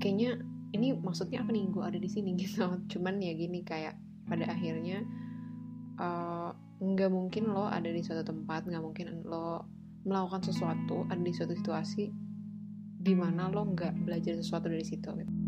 kayaknya ini maksudnya apa nih gue ada di sini gitu cuman ya gini kayak pada hmm. akhirnya eh, nggak uh, mungkin lo ada di suatu tempat nggak mungkin lo melakukan sesuatu ada di suatu situasi di mana lo nggak belajar sesuatu dari situ gitu.